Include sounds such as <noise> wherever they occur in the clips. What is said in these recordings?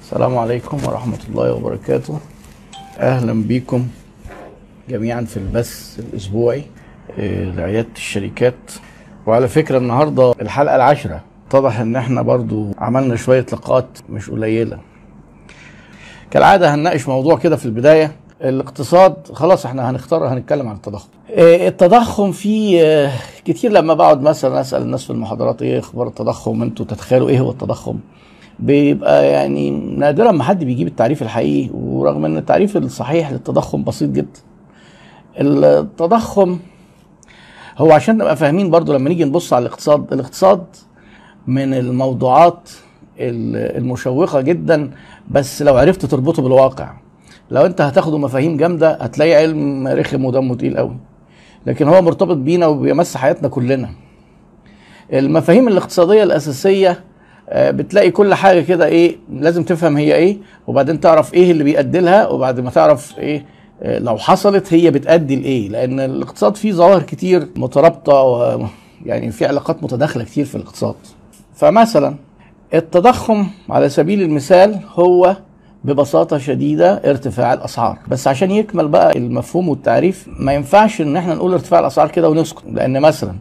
السلام عليكم ورحمة الله وبركاته. أهلا بكم جميعا في البث الأسبوعي آه، لعيادة الشركات. وعلى فكرة النهاردة الحلقة العاشرة. اتضح إن إحنا برضو عملنا شوية لقاءات مش قليلة. كالعادة هنناقش موضوع كده في البداية. الاقتصاد خلاص إحنا هنختار هنتكلم عن التضخم. آه، التضخم فيه آه، كتير لما بقعد مثلا أسأل الناس في المحاضرات إيه أخبار التضخم؟ أنتوا تتخيلوا إيه هو التضخم؟ بيبقى يعني نادرا ما حد بيجيب التعريف الحقيقي ورغم إن التعريف الصحيح للتضخم بسيط جدا. التضخم هو عشان نبقى فاهمين برضو لما نيجي نبص على الاقتصاد الاقتصاد من الموضوعات ال- المشوقة جدا بس لو عرفت تربطه بالواقع. لو أنت هتاخده مفاهيم جامدة هتلاقي علم رخم ودمه تقيل قوي لكن هو مرتبط بينا وبيمس حياتنا كلنا. المفاهيم الاقتصادية الأساسية بتلاقي كل حاجة كده إيه لازم تفهم هي إيه وبعدين تعرف إيه اللي بيؤدي لها وبعد ما تعرف إيه آه، لو حصلت هي بتأدي لإيه. لأن الاقتصاد فيه ظواهر كتير مترابطة و يعني في علاقات متداخلة كتير في الاقتصاد. فمثلا التضخم على سبيل المثال هو ببساطة شديدة ارتفاع الأسعار. بس عشان يكمل بقى المفهوم والتعريف ما ينفعش إن إحنا نقول ارتفاع الأسعار كده ونسكت. لأن مثلا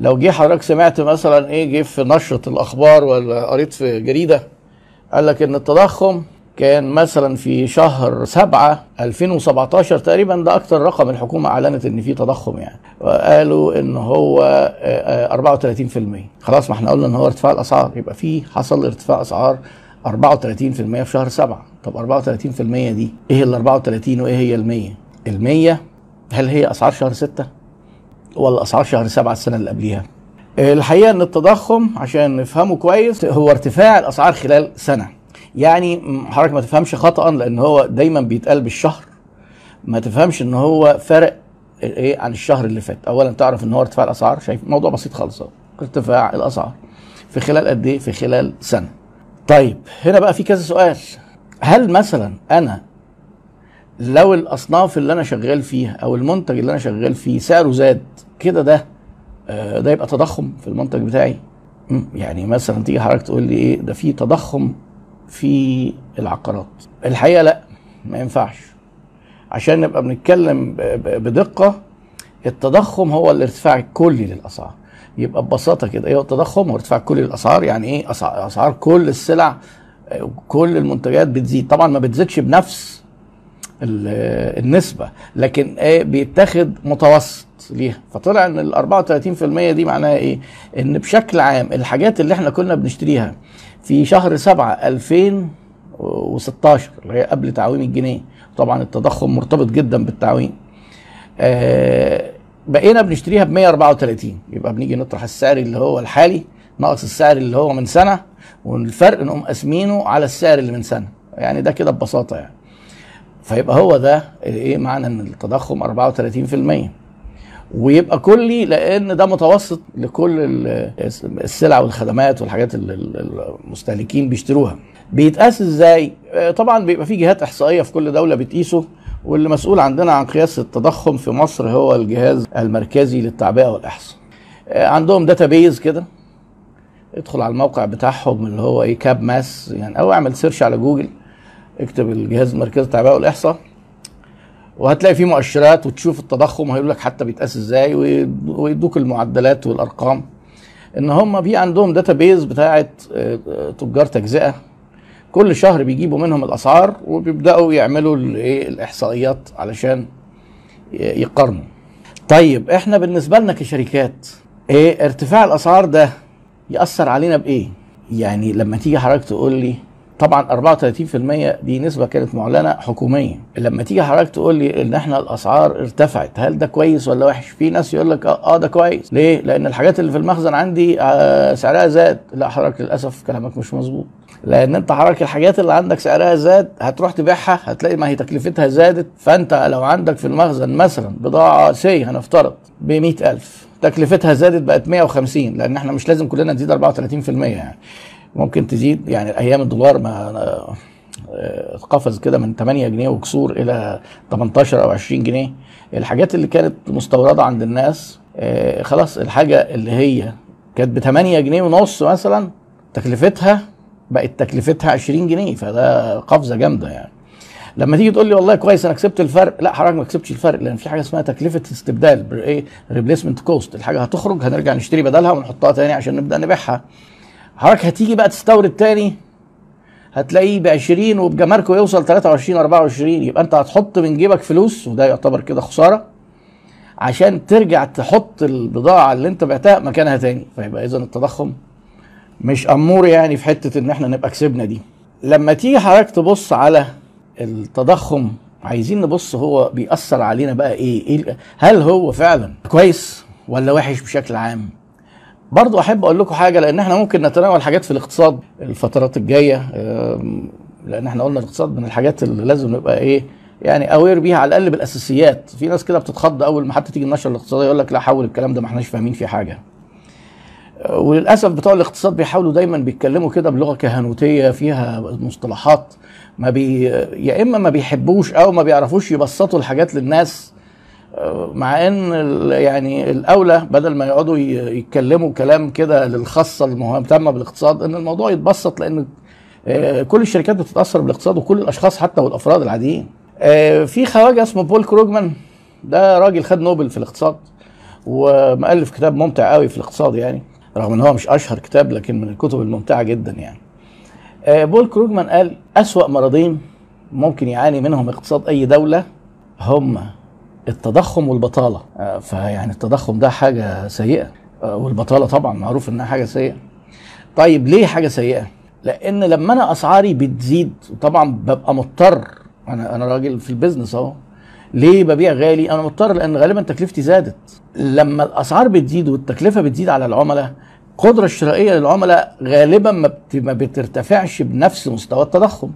لو جه حضرتك سمعت مثلا إيه جه في نشرة الأخبار ولا قريت في جريدة قال لك إن التضخم كان مثلا في شهر سبعة 2017 تقريبا ده أكتر رقم الحكومة أعلنت إن في تضخم يعني. وقالوا إن هو آه، آه، 34% خلاص ما إحنا قلنا إن هو ارتفاع الأسعار. يبقى في حصل ارتفاع أسعار 34% في شهر سبعة. طب 34% دي إيه ال 34 وإيه هي ال 100 ال 100 هل هي أسعار شهر 6 ولا أسعار شهر 7 السنة اللي قبليها. الحقيقة إن التضخم عشان نفهمه كويس هو ارتفاع الأسعار خلال سنة. يعني حضرتك ما تفهمش خطأ لأن هو دايما بيتقال بالشهر. ما تفهمش إن هو فرق إيه عن الشهر اللي فات. اولا تعرف إن هو ارتفاع الأسعار. شايف موضوع بسيط خالص ارتفاع الأسعار. في خلال قد إيه؟ في خلال سنة. طيب هنا بقى في كذا سؤال. هل مثلا أنا لو الأصناف اللي أنا شغال فيها أو المنتج اللي أنا شغال فيه سعره زاد كده ده آه، ده يبقى تضخم في المنتج بتاعي. يعني مثلا تيجي حضرتك تقول لي إيه ده في تضخم في العقارات. الحقيقة لأ ما ينفعش. عشان نبقى بنتكلم بدقة التضخم هو الارتفاع الكلي للأسعار. يبقى ببساطة كده إيه التضخم هو ارتفاع كلي للاسعار يعني إيه؟ أسعار كل السلع آه، كل المنتجات بتزيد. طبعا ما بتزيدش بنفس ال- النسبة لكن إيه بيتاخد متوسط ليها. فطلع إن ال 34% دي معناها إيه؟ إن بشكل عام الحاجات اللي إحنا كنا بنشتريها في شهر 7 2016 اللي هي قبل تعويم الجنيه. طبعا التضخم مرتبط جدا بالتعويم. آه بقينا بنشتريها ب 134 يبقى بنيجي نطرح السعر اللي هو الحالي ناقص السعر اللي هو من سنة والفرق نقوم قاسمينه على السعر اللي من سنة. يعني ده كده ببساطة يعني. فيبقى هو ده إيه معنى إن التضخم 34% ويبقى كلي لأن ده متوسط لكل ال- السلع والخدمات والحاجات اللي ال- المستهلكين بيشتروها. بيتقاس إزاي؟ آه، طبعا بيبقى في جهات إحصائية في كل دولة بتقيسه. واللي مسؤول عندنا عن قياس التضخم في مصر هو الجهاز المركزي للتعبئة والإحصاء. آه، عندهم database كده. ادخل على الموقع بتاعهم اللي هو إيه CAPMAS يعني أو اعمل search على جوجل. اكتب الجهاز المركزي للتعبئه والإحصاء وهتلاقي فيه مؤشرات وتشوف التضخم هيقول لك حتى بيتقاس إزاي ويد- ويدوك المعدلات والأرقام. إن هم في عندهم database بتاعه آه، آه، تجار تجزئة كل شهر بيجيبوا منهم الأسعار وبيبدأوا يعملوا الايه الإحصائيات علشان يقارنوا. طيب إحنا بالنسبة لنا كشركات إيه ارتفاع الأسعار ده يأثر علينا بإيه؟ يعني لما تيجي حضرتك تقول لي طبعا 34% دي نسبة كانت معلنة حكوميه لما تيجي حضرتك تقول لي إن إحنا الأسعار ارتفعت هل ده كويس ولا وحش؟ في ناس يقول لك آه آه ده كويس. ليه؟ لأن الحاجات اللي في المخزن عندي آه سعرها زاد. لا حضرتك للأسف كلامك مش مظبوط. لأن أنت حضرتك الحاجات اللي عندك سعرها زاد هتروح تبيعها هتلاقي ما هي تكلفتها زادت. فأنت لو عندك في المخزن مثلا بضاعة سي هنفترض ب 100000 تكلفتها زادت بقت 150 لأن إحنا مش لازم كلنا نزيد 34% يعني. ممكن تزيد. يعني أيام الدولار ما آه، قفز كده من 8 جنيه وكسور إلى 18 أو 20 جنيه. الحاجات اللي كانت مستوردة عند الناس آه، خلاص الحاجة اللي هي كانت ب 8 جنيه ونص مثلا تكلفتها بقت تكلفتها 20 جنيه. فده قفزة جامدة يعني. لما تيجي تقول لي والله كويس أنا كسبت الفرق لا حضرتك ما كسبتش الفرق لأن في حاجة اسمها تكلفة استبدال إيه؟ replacement cost الحاجة هتخرج هنرجع نشتري بدلها ونحطها تاني عشان نبدأ نبيعها. حضرتك هتيجي بقى تستورد تاني؟ هتلاقيه ب 20 وبجماركه يوصل 23 24 يبقى انت هتحط من جيبك فلوس وده يعتبر كده خسارة عشان ترجع تحط البضاعة اللي انت بعتها مكانها تاني. فيبقى اذا التضخم مش أمور يعني في حتة إن إحنا نبقى كسبنا دي. لما تيجي حضرتك تبص على التضخم عايزين نبص هو بيأثر علينا بقى إيه, إيه هل هو فعلا كويس ولا وحش بشكل عام؟ برضو أحب أقول لكم حاجة لأن إحنا ممكن نتناول حاجات في الاقتصاد الفترات الجاية لأن إحنا قلنا الاقتصاد من الحاجات اللي لازم نبقى إيه يعني اوير بيها على الأقل بالأساسيات. في ناس كده بتتخض أول ما حتى تيجي النشرة الاقتصادية يقول لك لا حول الكلام ده ما إحناش فاهمين فيه حاجة. وللأسف بتوع الاقتصاد بيحاولوا دايما بيتكلموا كده بلغة كهنوتية فيها مصطلحات ما بي يا إما ما بيحبوش أو ما بيعرفوش يبسطوا الحاجات للناس مع إن يعني الأولى بدل ما يقعدوا يتكلموا كلام كده للخاصة المهتمه بالاقتصاد إن الموضوع يتبسط لأن كل الشركات بتتأثر بالاقتصاد وكل الأشخاص حتى والأفراد العاديين. في خواجة اسمه بول كروجمان ده راجل خد نوبل في الاقتصاد ومؤلف كتاب ممتع قوي في الاقتصاد يعني رغم إن هو مش أشهر كتاب لكن من الكتب الممتعة جدا يعني. بول كروجمان قال أسوأ مرضين ممكن يعاني منهم اقتصاد أي دولة هم التضخم والبطالة. فيعني التضخم ده حاجة سيئة. والبطالة طبعا معروف إنها حاجة سيئة. طيب ليه حاجة سيئة؟ لأن لما أنا أسعاري بتزيد طبعا ببقى مضطر. أنا أنا راجل في البيزنس أهو. ليه ببيع غالي؟ أنا مضطر لأن غالبا تكلفتي زادت. لما الأسعار بتزيد والتكلفة بتزيد على العملاء القدرة الشرائية للعملاء غالبا ما, ما بترتفعش بنفس مستوى التضخم.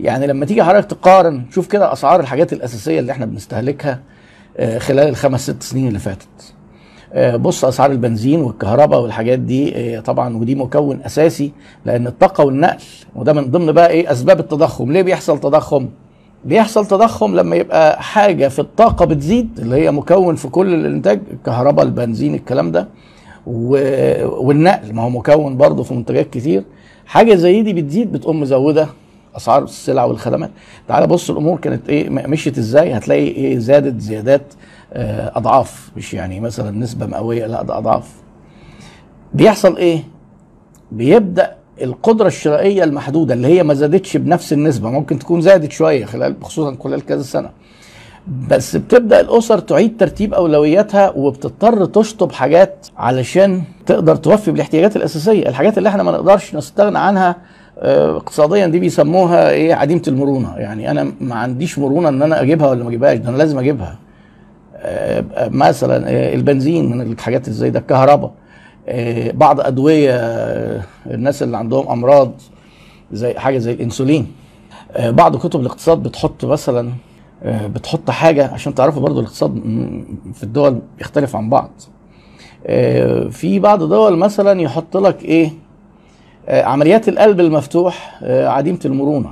يعني لما تيجي حضرتك تقارن شوف كده أسعار الحاجات الأساسية اللي إحنا بنستهلكها. خلال الخمس ست سنين اللي فاتت. بص أسعار البنزين والكهرباء والحاجات دي طبعا ودي مكون أساسي لأن الطاقة والنقل وده من ضمن بقى إيه أسباب التضخم. ليه بيحصل تضخم؟ بيحصل تضخم لما يبقى حاجة في الطاقة بتزيد اللي هي مكون في كل الإنتاج الكهرباء البنزين الكلام ده والنقل. ما هو مكون برضه في منتجات كتير. حاجة زي دي بتزيد بتقوم مزودة. أسعار السلع والخدمات. تعال بص الأمور كانت إيه مشيت إزاي؟ هتلاقي إيه زادت زيادات أضعاف. مش يعني مثلا نسبة مئوية لا ده أضعاف. بيحصل إيه؟ بيبدأ القدرة الشرائية المحدودة اللي هي ما زادتش بنفس النسبة ممكن تكون زادت شوية خلال خصوصا خلال كذا سنة. بس بتبدأ الأسر تعيد ترتيب أولوياتها وبتضطر تشطب حاجات علشان تقدر توفي بالاحتياجات الأساسية. الحاجات اللي إحنا ما نقدرش نستغنى عنها اقتصاديا دي بيسموها إيه؟ عديمة المرونة. يعني أنا ما عنديش مرونة إن أنا أجيبها ولا ما أجيبهاش ده أنا لازم أجيبها. مثلا البنزين من الحاجات زي ده الكهرباء. بعض أدوية الناس اللي عندهم أمراض زي حاجة زي الإنسولين. بعض كتب الاقتصاد بتحط مثلا بتحط حاجة عشان تعرفوا برضو الاقتصاد في الدول بيختلف عن بعض. في بعض دول مثلا يحط لك إيه؟ عمليات القلب المفتوح عديمة المرونة.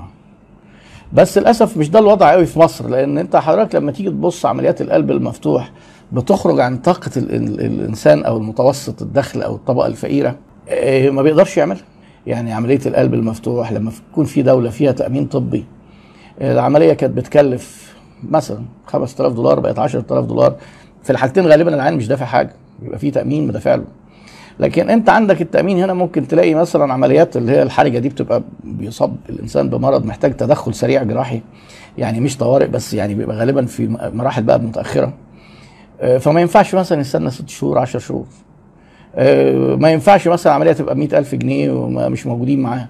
بس للأسف مش ده الوضع قوي في مصر لأن أنت حضرتك لما تيجي تبص عمليات القلب المفتوح بتخرج عن طاقة ال ال الإنسان أو المتوسط الدخل أو الطبقة الفقيرة ما بيقدرش يعملها يعني عملية القلب المفتوح لما يكون في دولة فيها تأمين طبي العملية كانت بتكلف مثلا 5000 دولار بقت 10000 دولار. في الحالتين غالبا العيان مش دافع حاجة بيبقى في تأمين مدافع له. لكن انت عندك التأمين هنا ممكن تلاقي مثلا عمليات اللي هي الحرجة دي بتبقى بيصاب الإنسان بمرض محتاج تدخل سريع جراحي يعني مش طوارئ بس يعني بيبقى غالبا في مراحل بقى متأخرة. فما ينفعش مثلا يستنى ست شهور 10 شهور. ما ينفعش مثلا عملية تبقى 100000 جنيه ومش موجودين معاها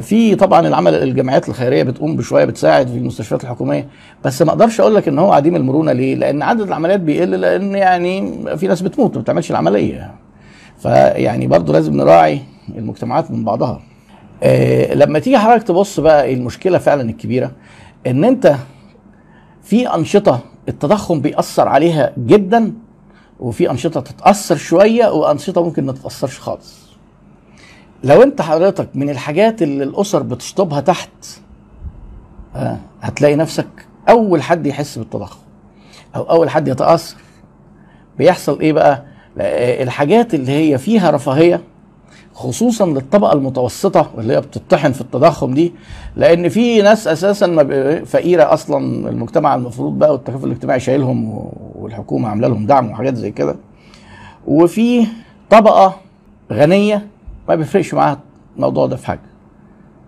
في طبعا العمل الجمعيات الخيرية بتقوم بشوية بتساعد في المستشفيات الحكومية. بس ما أقدرش أقول لك إن هو عديم المرونة. ليه؟ لأن عدد العمليات بيقل لأن يعني في ناس بتموت ما بتعملش العملية. فيعني برضه لازم نراعي المجتمعات من بعضها. آه لما تيجي حضرتك تبص بقى المشكلة فعلا الكبيرة إن أنت في أنشطة التضخم بيأثر عليها جدا وفي أنشطة تتأثر شوية وأنشطة ممكن ما تتأثرش خالص. لو أنت حضرتك من الحاجات اللي الأسر بتشطبها تحت آه هتلاقي نفسك أول حد يحس بالتضخم أو أول حد يتأثر. بيحصل إيه بقى؟ الحاجات اللي هي فيها رفاهية خصوصا للطبقة المتوسطة اللي هي بتطحن في التضخم دي لأن في ناس أساسا ما فقيرة أصلا المجتمع المفروض بقى والتكافل الاجتماعي شايلهم والحكومة عاملة لهم دعم وحاجات زي كده. وفي طبقة غنية ما بيفرقش معاها الموضوع ده في حاجة.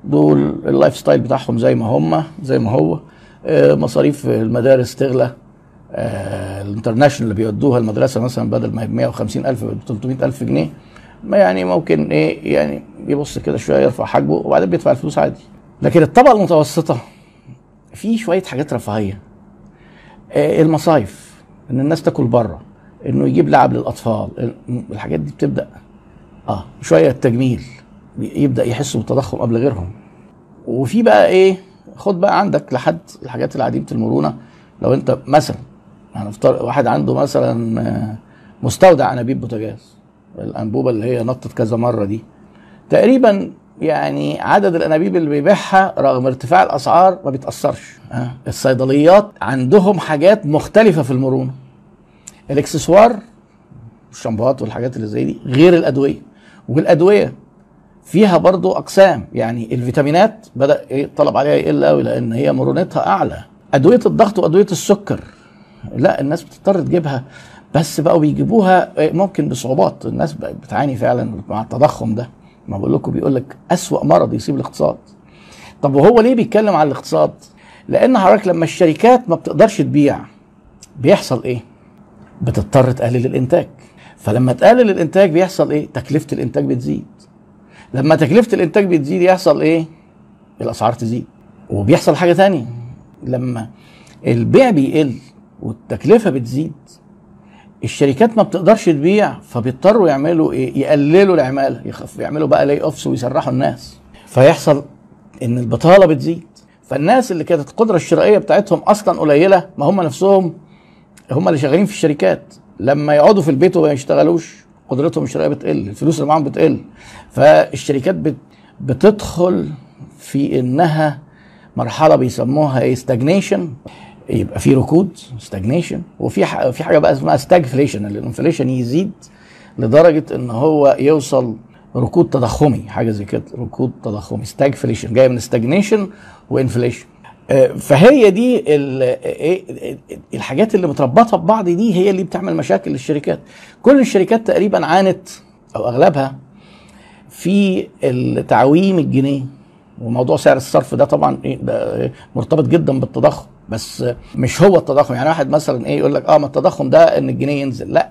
دول ال life style بتاعهم زي ما هم زي ما هو. آه، مصاريف المدارس تغلى. آه، ال international اللي بيودوها المدرسة مثلا بدل ما هي ب 150 ألف ب 300 ألف جنيه. ما يعني ممكن إيه يعني يبص كده شوية يرفع حاجبه وبعدين بيدفع الفلوس عادي. لكن الطبقة المتوسطة في شوية حاجات رفاهية. آه، المصايف إن الناس تاكل بره إنه يجيب لعب للأطفال الحاجات دي بتبدأ. آه شوية التجميل يبدأ يحسوا بالتضخم قبل غيرهم. وفي بقى إيه خد بقى عندك لحد الحاجات اللي عديمه المرونة. لو أنت مثلا هنفترض واحد عنده مثلا آه، مستودع أنابيب بوتاجاز الأنبوبة اللي هي نطت كذا مرة دي. تقريبا يعني عدد الأنابيب اللي بيبيعها رغم ارتفاع الأسعار ما بيتأثرش آه. الصيدليات عندهم حاجات مختلفة في المرونة. الإكسسوار الشامبوهات والحاجات اللي زي دي غير الأدوية. والأدوية فيها برضو أقسام يعني الفيتامينات بدأ الطلب عليها يقل قوي لأن هي مرونتها أعلى. أدوية الضغط وأدوية السكر لا الناس بتضطر تجيبها بس بقوا بيجيبوها إيه ممكن بصعوبات. الناس بتعاني فعلا مع التضخم ده. ما بقول لكم بيقول لك أسوأ مرض يصيب الاقتصاد. طب وهو ليه بيتكلم عن الاقتصاد؟ لأن حضرتك لما الشركات ما بتقدرش تبيع بيحصل إيه؟ بتضطر تقلل الإنتاج. فلما تقلل الإنتاج بيحصل إيه؟ تكلفة الإنتاج بتزيد. لما تكلفة الإنتاج بتزيد يحصل إيه؟ الأسعار تزيد. وبيحصل حاجة تانية. لما البيع بيقل والتكلفة بتزيد. الشركات ما بتقدرش تبيع فبيضطروا يعملوا إيه؟ يقللوا العمالة يخف يعملوا بقى لاي اوفس ويسرحوا الناس. فيحصل إن البطالة بتزيد. فالناس اللي كانت القدرة الشرائية بتاعتهم أصلا قليلة ما هم نفسهم هم اللي شغالين في الشركات. لما يقعدوا في البيت وما يشتغلوش قدرتهم الشرائية بتقل الفلوس اللي معاهم بتقل. فالشركات بت بتدخل في إنها مرحلة بيسموها إيه؟ stagnation يبقى في ركود stagnation وفي في حاجة بقى اسمها stagflation ال inflation يزيد لدرجة إن هو يوصل ركود تضخمي حاجة زي كده ركود تضخمي stagflation جاية من stagnation و inflation فهي دي ال- إيه- الحاجات اللي متربطه ببعض دي هي اللي بتعمل مشاكل للشركات. كل الشركات تقريبا عانت أو أغلبها في تعويم الجنيه. وموضوع سعر الصرف ده طبعا إيه مرتبط جدا بالتضخم بس مش هو التضخم. يعني واحد مثلا إيه يقول لك آه ما التضخم ده إن الجنيه ينزل. لا.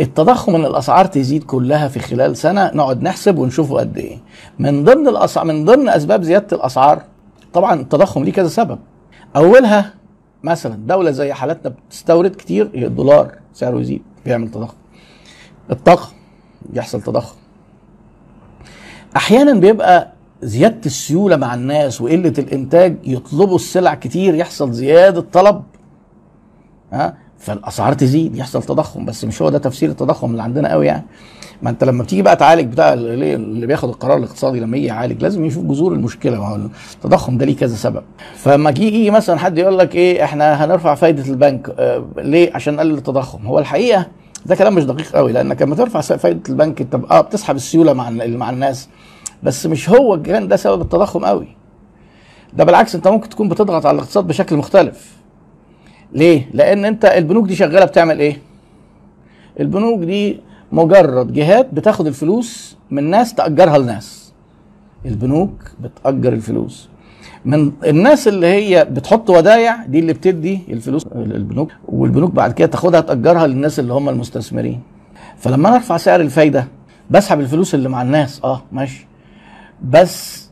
التضخم إن الأسعار تزيد كلها في خلال سنة نقعد نحسب ونشوفه قد إيه. من ضمن الاسعار من ضمن أسباب زيادة الأسعار طبعا التضخم ليه كذا سبب. أولها مثلا دولة زي حالتنا بتستورد كتير الدولار سعره يزيد بيعمل تضخم. الطاقة يحصل تضخم. أحيانا بيبقى زيادة السيولة مع الناس وقلة الإنتاج يطلبوا السلع كتير يحصل زيادة طلب. ها؟ فالأسعار تزيد يحصل تضخم بس مش هو ده تفسير التضخم اللي عندنا قوي يعني. ما انت لما بتيجي بقى تعالج بتاع اللي بياخد القرار الاقتصادي لما يجي يعالج لازم يشوف جذور المشكلة. ما هو التضخم ده ليه كذا سبب. فلما يجي مثلا حد يقول لك إيه إحنا هنرفع فايدة البنك. آه ليه؟ عشان نقلل التضخم. هو الحقيقة ده كلام مش دقيق قوي لأنك لما ترفع فايدة البنك أنت آه بتسحب السيولة مع مع الناس. بس مش هو كان ده سبب التضخم قوي. ده بالعكس انت ممكن تكون بتضغط على الاقتصاد بشكل مختلف. ليه؟ لأن انت البنوك دي شغالة بتعمل إيه؟ البنوك دي مجرد جهات بتاخد الفلوس من ناس تأجرها لناس. البنوك بتأجر الفلوس. من الناس اللي هي بتحط ودايع دي اللي بتدي الفلوس للبنوك والبنوك بعد كده تاخدها تأجرها للناس اللي هم المستثمرين. فلما أنا أرفع سعر الفايدة بسحب الفلوس اللي مع الناس. آه ماشي. بس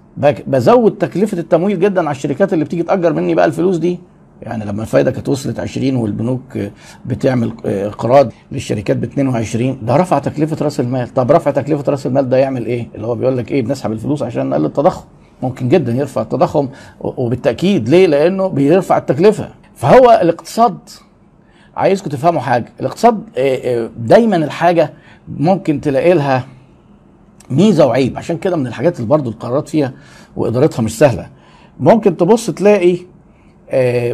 بزود تكلفة التمويل جدا على الشركات اللي بتيجي تأجر مني بقى الفلوس دي. يعني لما الفايدة كانت وصلت 20 والبنوك بتعمل اقراض للشركات ب 22 ده رفع تكلفة رأس المال. طب رفع تكلفة رأس المال ده يعمل إيه؟ اللي هو بيقول لك إيه بنسحب الفلوس عشان نقلل التضخم. ممكن جدا يرفع التضخم وبالتأكيد ليه؟ لأنه بيرفع التكلفة. فهو الاقتصاد عايزكم تفهموا حاجة الاقتصاد دايما الحاجة ممكن تلاقي لها ميزة وعيب. عشان كده من الحاجات اللي برضه القرارات فيها وإدارتها مش سهلة. ممكن تبص تلاقي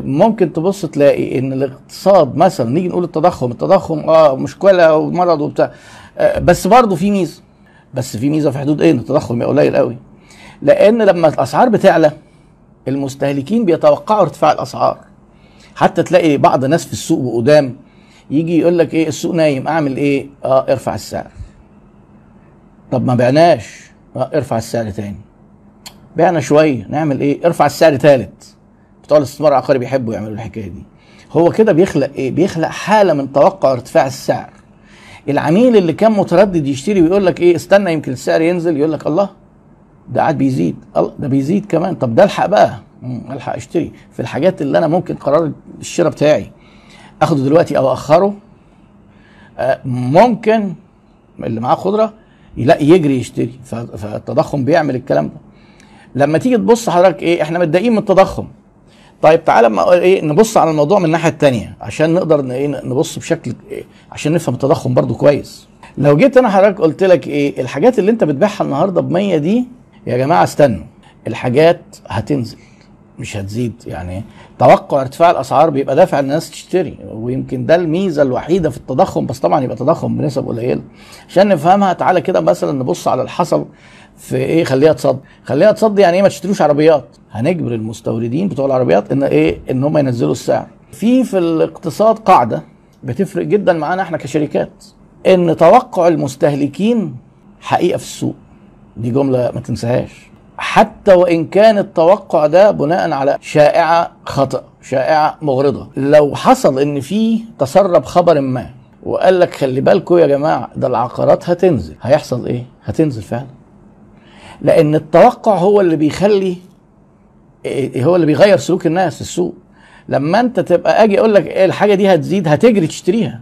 ممكن تبص تلاقي إن الاقتصاد مثلا نيجي نقول التضخم التضخم آه مشكله ومرض وبتاع بس برضه في ميزة. بس في ميزة في حدود إيه؟ إن التضخم قليل قوي. لأن لما الأسعار بتعلى المستهلكين بيتوقعوا ارتفاع الأسعار. حتى تلاقي بعض الناس في السوق وقدام يجي يقول لك إيه؟ السوق نايم أعمل إيه؟ آه ارفع السعر. طب ما بعناش. آه ارفع السعر تاني. بعنا شوية. نعمل إيه؟ ارفع السعر تالت. بتوع الاستثمار العقاري بيحبوا يعملوا الحكاية دي. هو كده بيخلق إيه؟ بيخلق حالة من توقع ارتفاع السعر. العميل اللي كان متردد يشتري ويقول لك إيه؟ استنى يمكن السعر ينزل. يقول لك الله ده قاعد بيزيد. ده بيزيد كمان. طب ده الحق بقى. ألحق أشتري. في الحاجات اللي أنا ممكن قرار الشراء بتاعي آخده دلوقتي أو أخره آه، ممكن اللي معاه خضرة لا يجري يشتري. فالتضخم بيعمل الكلام ده. لما تيجي تبص حضرتك إيه إحنا متضايقين من التضخم. طيب تعالى ما إيه نبص على الموضوع من الناحية الثانية عشان نقدر إيه نبص بشكل إيه عشان نفهم التضخم برضو كويس. لو جيت أنا حضرتك قلت لك إيه الحاجات اللي أنت بتبيعها النهارده ب 100 دي يا جماعة استنوا الحاجات هتنزل. مش هتزيد. يعني توقع ارتفاع الأسعار بيبقى دافع الناس تشتري ويمكن ده الميزة الوحيدة في التضخم بس طبعا يبقى تضخم بنسب قليلة. عشان نفهمها تعالى كده مثلا نبص على اللي حصل في إيه خليها تصد خليها تصد يعني إيه؟ ما تشتروش عربيات. هنجبر المستوردين بتوع العربيات إن إيه؟ إن هم ينزلوا السعر. في في الاقتصاد قاعدة بتفرق جدا معانا إحنا كشركات إن توقع المستهلكين حقيقة في السوق. دي جملة ما تنساهاش. حتى وإن كان التوقع ده بناء على شائعة خطأ شائعة مغرضة. لو حصل إن في تسرب خبر ما وقال لك خلي بالكم يا جماعة ده العقارات هتنزل. هيحصل إيه؟ هتنزل فعلا. لأن التوقع هو اللي بيخلي إيه هو اللي بيغير سلوك الناس السوق. لما أنت تبقى أجي أقول لك إيه الحاجة دي هتزيد هتجري تشتريها.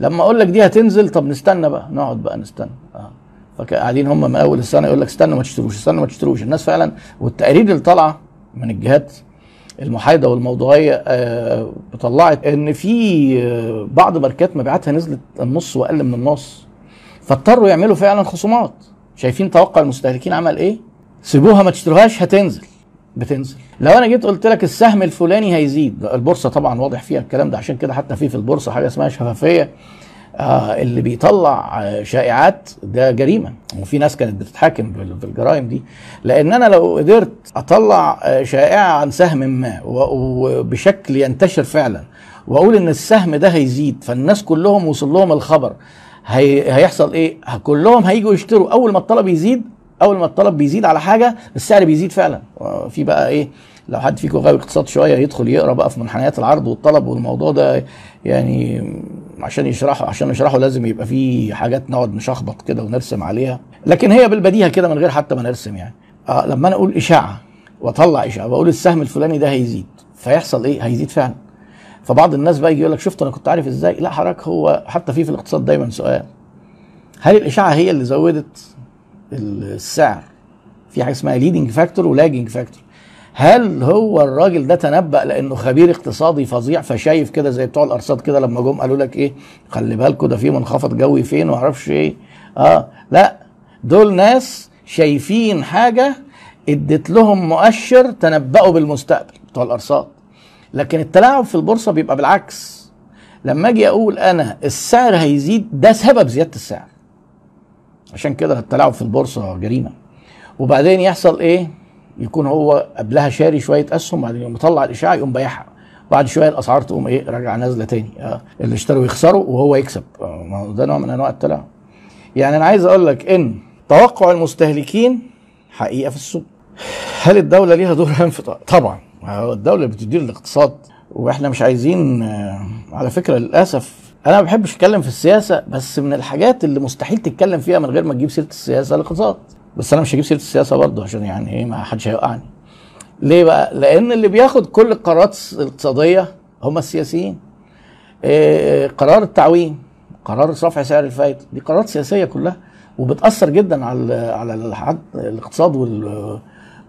لما أقول لك دي هتنزل طب نستنى بقى. نقعد بقى نستنى. آه. فقاعدين هم من أول السنة يقول لك استنوا ما تشتروش استنوا ما تشتروش. الناس فعلا والتقارير اللي طالعه من الجهات المحايدة والموضوعية آه طلعت إن في آه بعض ماركات مبيعاتها نزلت النص وأقل من النص. فاضطروا يعملوا فعلا خصومات. شايفين توقع المستهلكين عمل إيه؟ سيبوها ما تشتروهاش هتنزل. بتنزل. لو أنا جيت قلت لك السهم الفلاني هيزيد البورصة طبعا واضح فيها الكلام ده عشان كده حتى في في البورصة حاجة اسمها شفافية. آه اللي بيطلع آه شائعات ده جريمة. وفي ناس كانت بتتحاكم بال- بالجرائم دي. لأن أنا لو قدرت أطلع آه شائعة عن سهم ما وبشكل ينتشر فعلا وأقول إن السهم ده هيزيد فالناس كلهم وصل لهم الخبر هي هيحصل إيه؟ كلهم هيجوا يشتروا. أول ما الطلب يزيد أول ما الطلب بيزيد على حاجة السعر بيزيد فعلا. في بقى إيه؟ لو حد فيكم غاوي اقتصاد شوية يدخل يقرأ بقى في منحنيات العرض والطلب والموضوع ده يعني عشان يشرحه عشان نشرحه لازم يبقى في حاجات نقعد نشخبط كده ونرسم عليها. لكن هي بالبديهة كده من غير حتى ما نرسم يعني. آه لما أنا أقول إشاعة وأطلع إشاعة بقول السهم الفلاني ده هيزيد فيحصل إيه؟ هيزيد فعلا. فبعض الناس بقى يجي يقول لك شفت أنا كنت عارف إزاي؟ لا حضرتك هو حتى في في الاقتصاد دايما سؤال. هل الإشاعة هي اللي زودت السعر؟ في حاجة اسمها leading factor و lagging factor هل هو الراجل ده تنبأ لأنه خبير اقتصادي فظيع فشايف كده زي بتوع الأرصاد كده لما جم قالوا لك إيه؟ خلي بالكوا ده في منخفض جوي فين ومعرفش إيه. آه لا دول ناس شايفين حاجة إدت لهم مؤشر تنبأوا بالمستقبل بتوع الأرصاد. لكن التلاعب في البورصة بيبقى بالعكس. لما أجي أقول أنا السعر هيزيد ده سبب زيادة السعر. عشان كده التلاعب في البورصة جريمة. وبعدين يحصل إيه؟ يكون هو قبلها شاري شوية أسهم بعدين يقوم مطلع الإشاعة يقوم بايعها. بعد شوية الأسعار تقوم إيه راجعة نازلة تاني. آه. اللي اشتروا يخسروا وهو يكسب. آه. ما هو ده نوع من أنواع التلاعب. يعني أنا عايز أقول لك إن توقع المستهلكين حقيقة في السوق. هل الدولة ليها دور هام <laughs> في طبعا. الدولة بتدير الاقتصاد. وإحنا مش عايزين آه، على فكرة للأسف أنا ما بحبش أتكلم في السياسة بس من الحاجات اللي مستحيل تتكلم فيها من غير ما تجيب سيرة السياسة الاقتصاد بس أنا مش هجيب سيرة السياسة برضه عشان يعني إيه ما حدش هيوقعني. ليه بقى؟ لأن اللي بياخد كل القرارات الاقتصادية هم السياسيين. إيه قرار التعويم قرار رفع سعر الفائده دي قرارات سياسية كلها وبتأثر جدا على على الاقتصاد وال-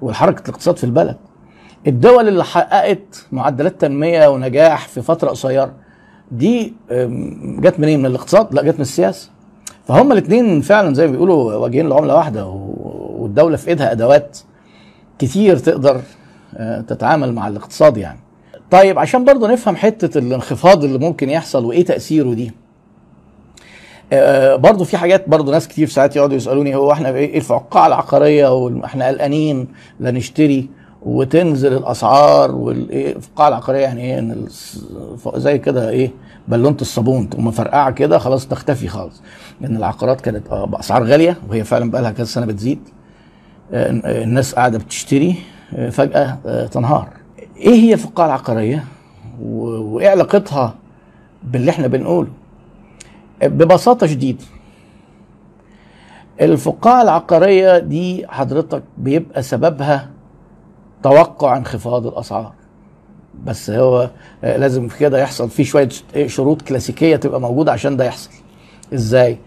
والحركه الاقتصاد في البلد. الدول اللي حققت معدلات تنمية ونجاح في فترة قصيرة دي جت منين؟ من الاقتصاد؟ لا جت من السياسة. فهم الاثنين فعلا زي ما بيقولوا واجهين لعمله واحدة والدولة في إيدها أدوات كتير تقدر آه، تتعامل مع الاقتصاد يعني. طيب عشان برضه نفهم حتة الانخفاض اللي ممكن يحصل وإيه تأثيره دي. آه، برضو في حاجات برضو ناس كتير ساعات يقعدوا يسألوني هو إحنا إيه الفقاعة العقارية وإحنا قلقانين لا نشتري؟ وتنزل الأسعار والفقاعه العقارية يعني إيه إن زي كده إيه بالونه الصابون تقوم مفرقعة كده خلاص تختفي خالص. لأن العقارات كانت آه، بأسعار غالية وهي فعلا بقى لها كذا سنة بتزيد. آه، الناس قاعدة بتشتري آه، فجأة آه، تنهار. إيه هي الفقاعة العقارية؟ و- وإيه علاقتها باللي إحنا بنقوله؟ ببساطة شديدة. الفقاعة العقارية دي حضرتك بيبقى سببها توقع انخفاض الأسعار. بس هو آه، لازم في كده يحصل في شوية إيه شروط كلاسيكية تبقى موجودة عشان ده يحصل. إزاي؟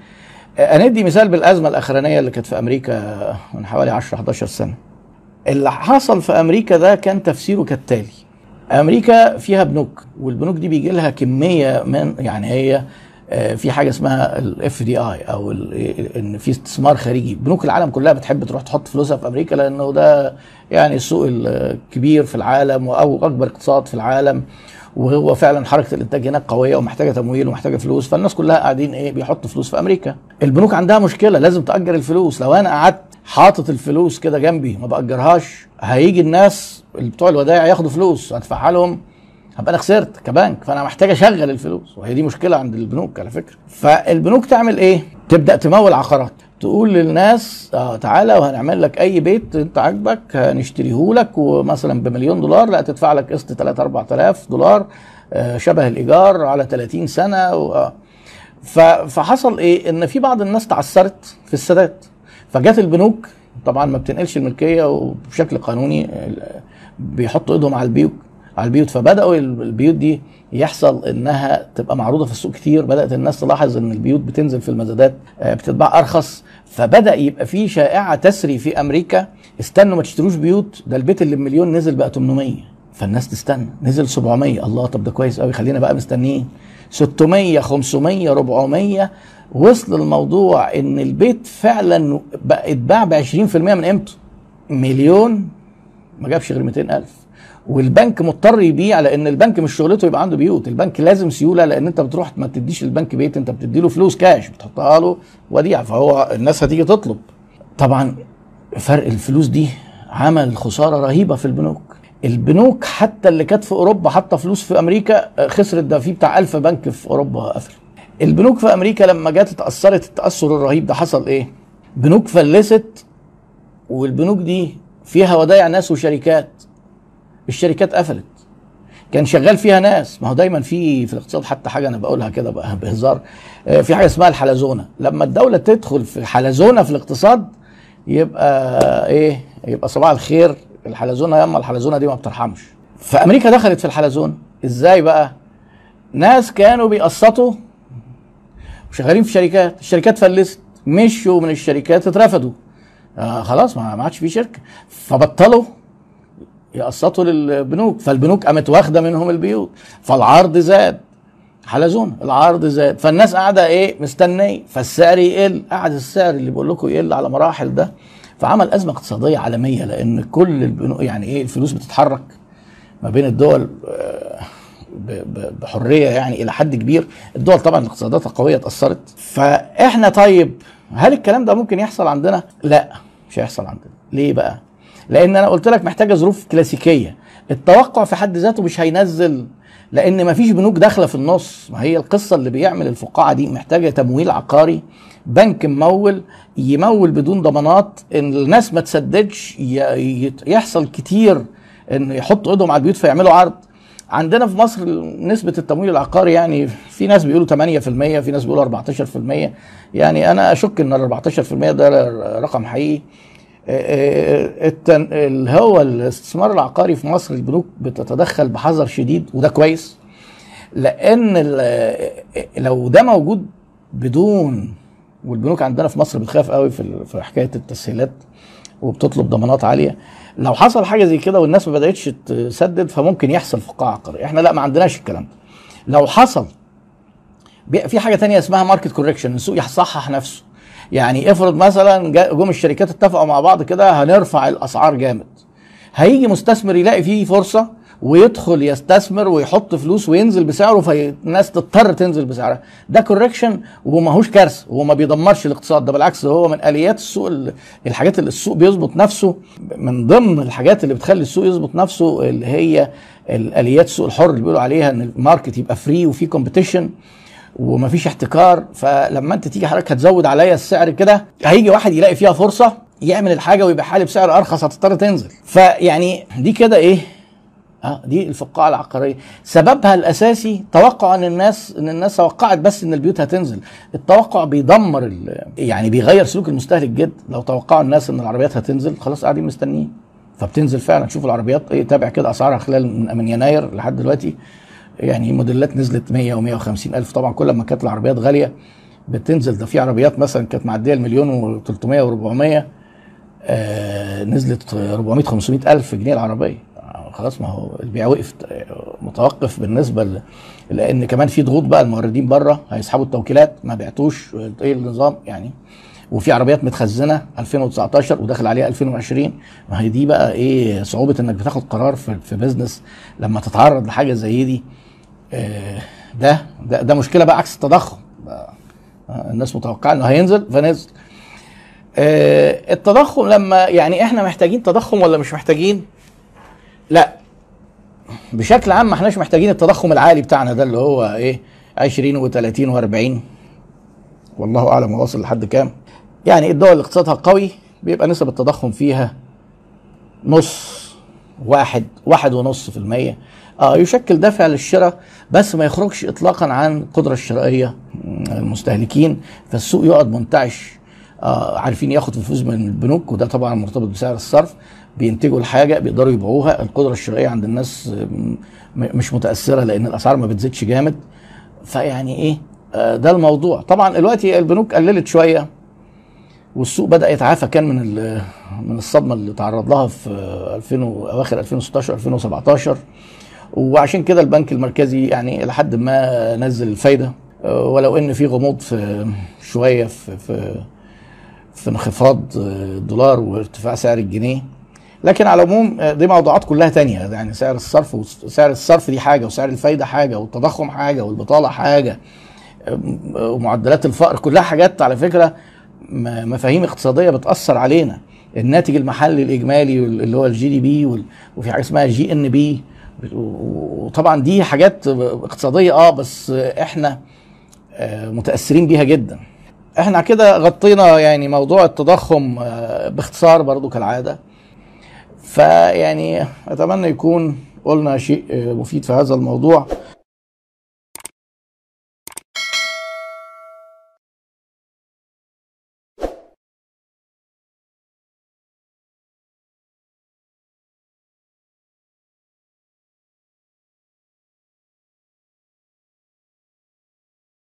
آه، هندي مثال بالأزمة الأخرانية اللي كانت في أمريكا من حوالي 10 11 سنة. اللي حصل في أمريكا ده كان تفسيره كالتالي. أمريكا فيها بنوك والبنوك دي بيجي لها كمية من يعني هي آه، في حاجة اسمها الاف دي اي أو إن في استثمار خارجي. بنوك العالم كلها بتحب تروح تحط فلوسها في أمريكا لأنه ده يعني السوق الكبير في العالم أو أكبر اقتصاد في العالم. وهو فعلا حركة الإنتاج هناك قوية ومحتاجة تمويل ومحتاجة فلوس. فالناس كلها قاعدين إيه بيحطوا فلوس في أمريكا. البنوك عندها مشكلة لازم تأجر الفلوس. لو أنا قعدت حاطط الفلوس كده جنبي ما بأجرهاش هيجي الناس بتوع الودائع ياخدوا فلوس هدفعها لهم. هبقى أنا خسرت كبنك فأنا محتاج أشغل الفلوس. وهي دي مشكلة عند البنوك على فكرة. فالبنوك تعمل إيه؟ تبدأ تمول عقارات تقول للناس آه تعالى وهنعمل لك أي بيت أنت عاجبك هنشتريه لك ومثلا بمليون دولار لا تدفع لك قسط 3 4000 دولار آه شبه الإيجار على 30 سنة و... آه. فحصل إيه؟ إن في بعض الناس تعثرت في السداد. فجت البنوك طبعا ما بتنقلش الملكية وبشكل قانوني بيحطوا إيدهم على البيوت على البيوت. فبدأوا ال- البيوت دي يحصل إنها تبقى معروضة في السوق كتير. بدأت الناس تلاحظ إن البيوت بتنزل في المزادات آه، بتتباع أرخص. فبدأ يبقى في شائعة تسري في أمريكا. استنوا ما تشتروش بيوت. ده البيت اللي بمليون نزل بقى 800 فالناس تستنى. نزل 700 الله طب ده كويس قوي خلينا بقى مستنيين. 600 500 400 وصل الموضوع إن البيت فعلا بقى اتباع ب 20% من قيمته. مليون. ما جابش غير 200000 والبنك مضطر يبيع لأن البنك مش شغلته يبقى عنده بيوت. البنك لازم سيولة لأن أنت بتروح ما تديش للبنك بيت أنت بتدي له فلوس كاش بتحطها له وديعة فهو الناس هتيجي تطلب. طبعا فرق الفلوس دي عمل خسارة رهيبة في البنوك. البنوك حتى اللي كانت في أوروبا حاطة فلوس في أمريكا آه، خسرت. ده في بتاع 1000 بنك في أوروبا قفل البنوك في أمريكا لما جت اتأثرت التأثر الرهيب ده حصل إيه؟ بنوك فلست والبنوك دي فيها ودايع ناس وشركات. الشركات قفلت. كان شغال فيها ناس. ما هو دايما في في الاقتصاد حتى حاجة أنا بقولها كده بقى <laughs> بهزار. آه، في حاجة اسمها الحلزونة. لما الدولة تدخل في حلزونة في الاقتصاد يبقى إيه؟ يبقى صباح الخير. الحلزونة ياما الحلزونة دي ما بترحمش. فأمريكا دخلت في الحلزونة. إزاي بقى؟ ناس كانوا بيقسطوا وشغالين في شركات. الشركات فلست. مشوا من الشركات اترفدوا آه خلاص ما عادش في شركة. فبطلوا. يقسطوا للبنوك. فالبنوك قامت واخدة منهم البيوت. فالعرض زاد. حلزون. العرض زاد. فالناس قاعدة إيه؟ مستنية. فالسعر يقل. قعد السعر اللي بقول لكم يقل على مراحل ده. فعمل أزمة اقتصادية عالمية لأن كل البنوك يعني إيه؟ الفلوس بتتحرك ما بين الدول آه، بحرية يعني إلى حد كبير. الدول طبعا اقتصاداتها قوية اتأثرت. فإحنا طيب هل الكلام ده ممكن يحصل عندنا؟ لا مش هيحصل عندنا. ليه بقى؟ لأن أنا قلت لك محتاجة ظروف كلاسيكية. التوقع في حد ذاته مش هينزل لأن مفيش بنوك داخلة في النص. ما هي القصة اللي بيعمل الفقاعة دي محتاجة تمويل عقاري بنك ممول يمول بدون ضمانات إن الناس ما تسددش يحصل كتير إن يحطوا إيدهم على البيوت فيعملوا عرض. عندنا في مصر نسبة التمويل العقاري يعني في ناس بيقولوا 8% في ناس بيقولوا 14% يعني أنا أشك إن ال 14% ده رقم حقيقي. التن... اللي هو الاستثمار العقاري في مصر البنوك بتتدخل بحذر شديد وده كويس لأن لو ده موجود بدون والبنوك عندنا في مصر بتخاف قوي في في حكاية التسهيلات وبتطلب ضمانات عالية لو حصل حاجة زي كده والناس ما بدأتش تسدد فممكن يحصل فقاعة عقارية. إحنا لا ما عندناش الكلام ده. لو حصل في حاجة تانية اسمها market correction السوق يصحح نفسه. يعني افرض مثلا جم الشركات اتفقوا مع بعض كده هنرفع الأسعار جامد. هيجي مستثمر يلاقي فيه فرصة ويدخل يستثمر ويحط فلوس وينزل بسعره فالناس تضطر تنزل بسعرها. ده correction وماهوش كارثة وهو ما بيدمرش الاقتصاد. ده بالعكس هو من آليات السوق ال- الحاجات اللي السوق بيظبط نفسه من ضمن الحاجات اللي بتخلي السوق يظبط نفسه اللي هي الاليات السوق الحر اللي بيقولوا عليها إن ال market يبقى free وفي competition ومفيش احتكار فلما انت تيجي حضرتك هتزود عليا السعر كده هيجي واحد يلاقي فيها فرصة يعمل الحاجة ويبيعها لي بسعر أرخص هتضطر تنزل. فيعني دي كده إيه؟ آه دي الفقاعة العقارية. سببها الأساسي توقع إن الناس إن الناس توقعت بس إن البيوت هتنزل. التوقع بيدمر يعني بيغير سلوك المستهلك جدا لو توقعوا الناس إن العربيات هتنزل خلاص قاعدين مستنيين. فبتنزل فعلا. شوف العربيات إيه تابع كده أسعارها خلال من يناير لحد دلوقتي. يعني موديلات نزلت 100 و150 ألف. طبعا كل ما كانت العربيات غالية بتنزل. ده في عربيات مثلا كانت معدية المليون و300 و400 آه نزلت 400 500 ألف جنيه العربية. خلاص ما هو البيع وقف آه، متوقف بالنسبة ل... لأن كمان في ضغوط بقى الموردين بره هيسحبوا التوكيلات ما بعتوش. إيه النظام؟ يعني وفي عربيات متخزنة 2019 وداخل عليها 2020 ما هي دي بقى إيه صعوبة إنك بتاخد قرار في, في لما تتعرض لحاجة زي دي. ده ده, ده مشكلة بقى عكس التضخم. آه، الناس متوقعة إنه هينزل فنزل. آه، التضخم لما يعني إحنا محتاجين تضخم ولا مش محتاجين؟ لا. بشكل عام ما احناش محتاجين التضخم العالي بتاعنا ده اللي هو إيه 20 و30 و40 والله أعلم هو واصل لحد كام. يعني الدول اللي اقتصادها قوي بيبقى نسب التضخم فيها نص. واحد واحد ونص في المية. آه يشكل دافع للشراء بس ما يخرجش اطلاقا عن القدرة الشرائية المستهلكين. فالسوق يقعد منتعش. آه عارفين ياخد فلوس من البنوك وده طبعا مرتبط بسعر الصرف. بينتجوا الحاجة بيقدروا يبيعوها. القدرة الشرائية عند الناس م- مش متأثرة لأن الأسعار ما بتزيدش جامد. فيعني إيه؟ آه ده الموضوع. طبعا دلوقتي البنوك قللت شوية. والسوق بدأ يتعافى كان من من الصدمة اللي تعرض لها في 2000 و- أواخر 2016 2017 وعشان كده البنك المركزي يعني لحد ما نزل الفايدة. آه، ولو إن في غموض في شوية في في في انخفاض آه، الدولار وارتفاع سعر الجنيه. لكن على العموم آه، دي موضوعات كلها تانية. يعني سعر الصرف وسعر الصرف دي حاجة وسعر الفايدة حاجة والتضخم حاجة والبطالة حاجة. ومعدلات الفقر كلها حاجات على فكرة مفاهيم اقتصادية بتأثر علينا. الناتج المحلي الإجمالي اللي هو ال GDP وفي حاجة اسمها GNP. وطبعا دي حاجات اقتصادية آه بس إحنا آه، متأثرين بيها جدا. إحنا كده غطينا يعني موضوع التضخم آه، باختصار برضو كالعادة. فيعني أتمنى يكون قلنا شيء آه، مفيد في هذا الموضوع.